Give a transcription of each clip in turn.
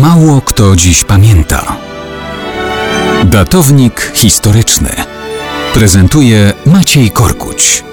Mało kto dziś pamięta. Datownik historyczny prezentuje Maciej Korkuć.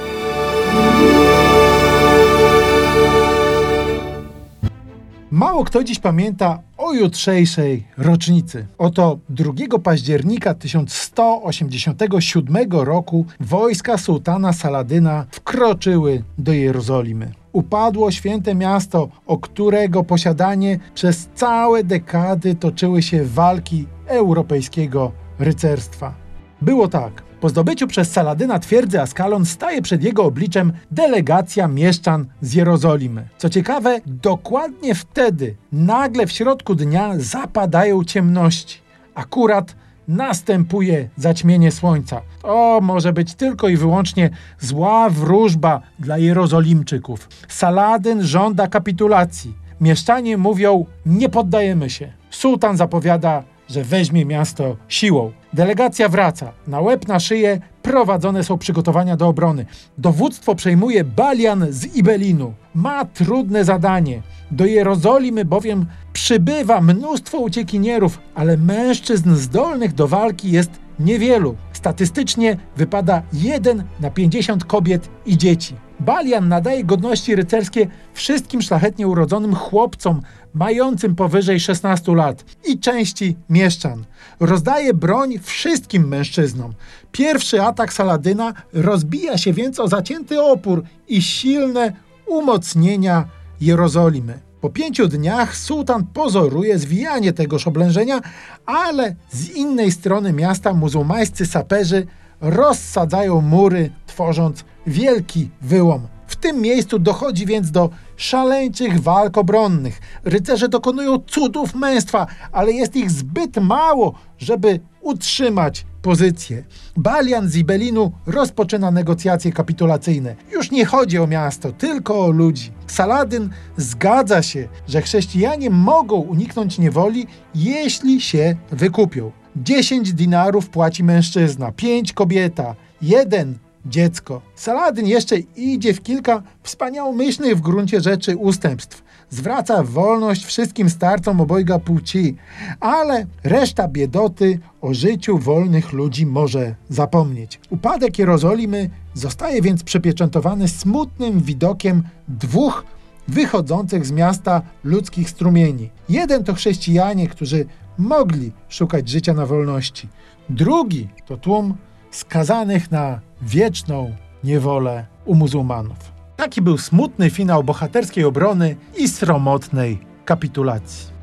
Mało kto dziś pamięta o jutrzejszej rocznicy. Oto 2 października 1187 roku wojska sułtana Saladyna wkroczyły do Jerozolimy. Upadło święte miasto, o którego posiadanie przez całe dekady toczyły się walki europejskiego rycerstwa. Było tak. Po zdobyciu przez Saladyna twierdzy Askalon staje przed jego obliczem delegacja mieszczan z Jerozolimy. Co ciekawe, dokładnie wtedy, nagle w środku dnia zapadają ciemności. Akurat następuje zaćmienie słońca. To może być tylko i wyłącznie zła wróżba dla Jerozolimczyków. Saladyn żąda kapitulacji. Mieszczanie mówią: Nie poddajemy się. Sułtan zapowiada że weźmie miasto siłą. Delegacja wraca. Na łeb na szyję prowadzone są przygotowania do obrony. Dowództwo przejmuje Balian z Ibelinu. Ma trudne zadanie. Do Jerozolimy bowiem przybywa mnóstwo uciekinierów, ale mężczyzn zdolnych do walki jest niewielu. Statystycznie wypada 1 na 50 kobiet i dzieci. Balian nadaje godności rycerskie wszystkim szlachetnie urodzonym chłopcom mającym powyżej 16 lat i części mieszczan. Rozdaje broń wszystkim mężczyznom. Pierwszy atak Saladyna rozbija się więc o zacięty opór i silne umocnienia Jerozolimy. Po pięciu dniach sułtan pozoruje zwijanie tegoż oblężenia, ale z innej strony miasta muzułmańscy saperzy rozsadzają mury, tworząc wielki wyłom. W tym miejscu dochodzi więc do szaleńczych walk obronnych. Rycerze dokonują cudów męstwa, ale jest ich zbyt mało, żeby utrzymać pozycję. Balian z Ibelinu rozpoczyna negocjacje kapitulacyjne. Już nie chodzi o miasto, tylko o ludzi. Saladyn zgadza się, że chrześcijanie mogą uniknąć niewoli, jeśli się wykupią. 10 dinarów płaci mężczyzna, 5 kobieta, jeden dziecko. Saladyn jeszcze idzie w kilka wspaniałomyślnych w gruncie rzeczy ustępstw. Zwraca wolność wszystkim starcom obojga płci, ale reszta biedoty o życiu wolnych ludzi może zapomnieć. Upadek Jerozolimy zostaje więc przepieczętowany smutnym widokiem dwóch wychodzących z miasta ludzkich strumieni. Jeden to chrześcijanie, którzy mogli szukać życia na wolności. Drugi to tłum skazanych na wieczną niewolę u muzułmanów. Taki był smutny finał bohaterskiej obrony i sromotnej kapitulacji.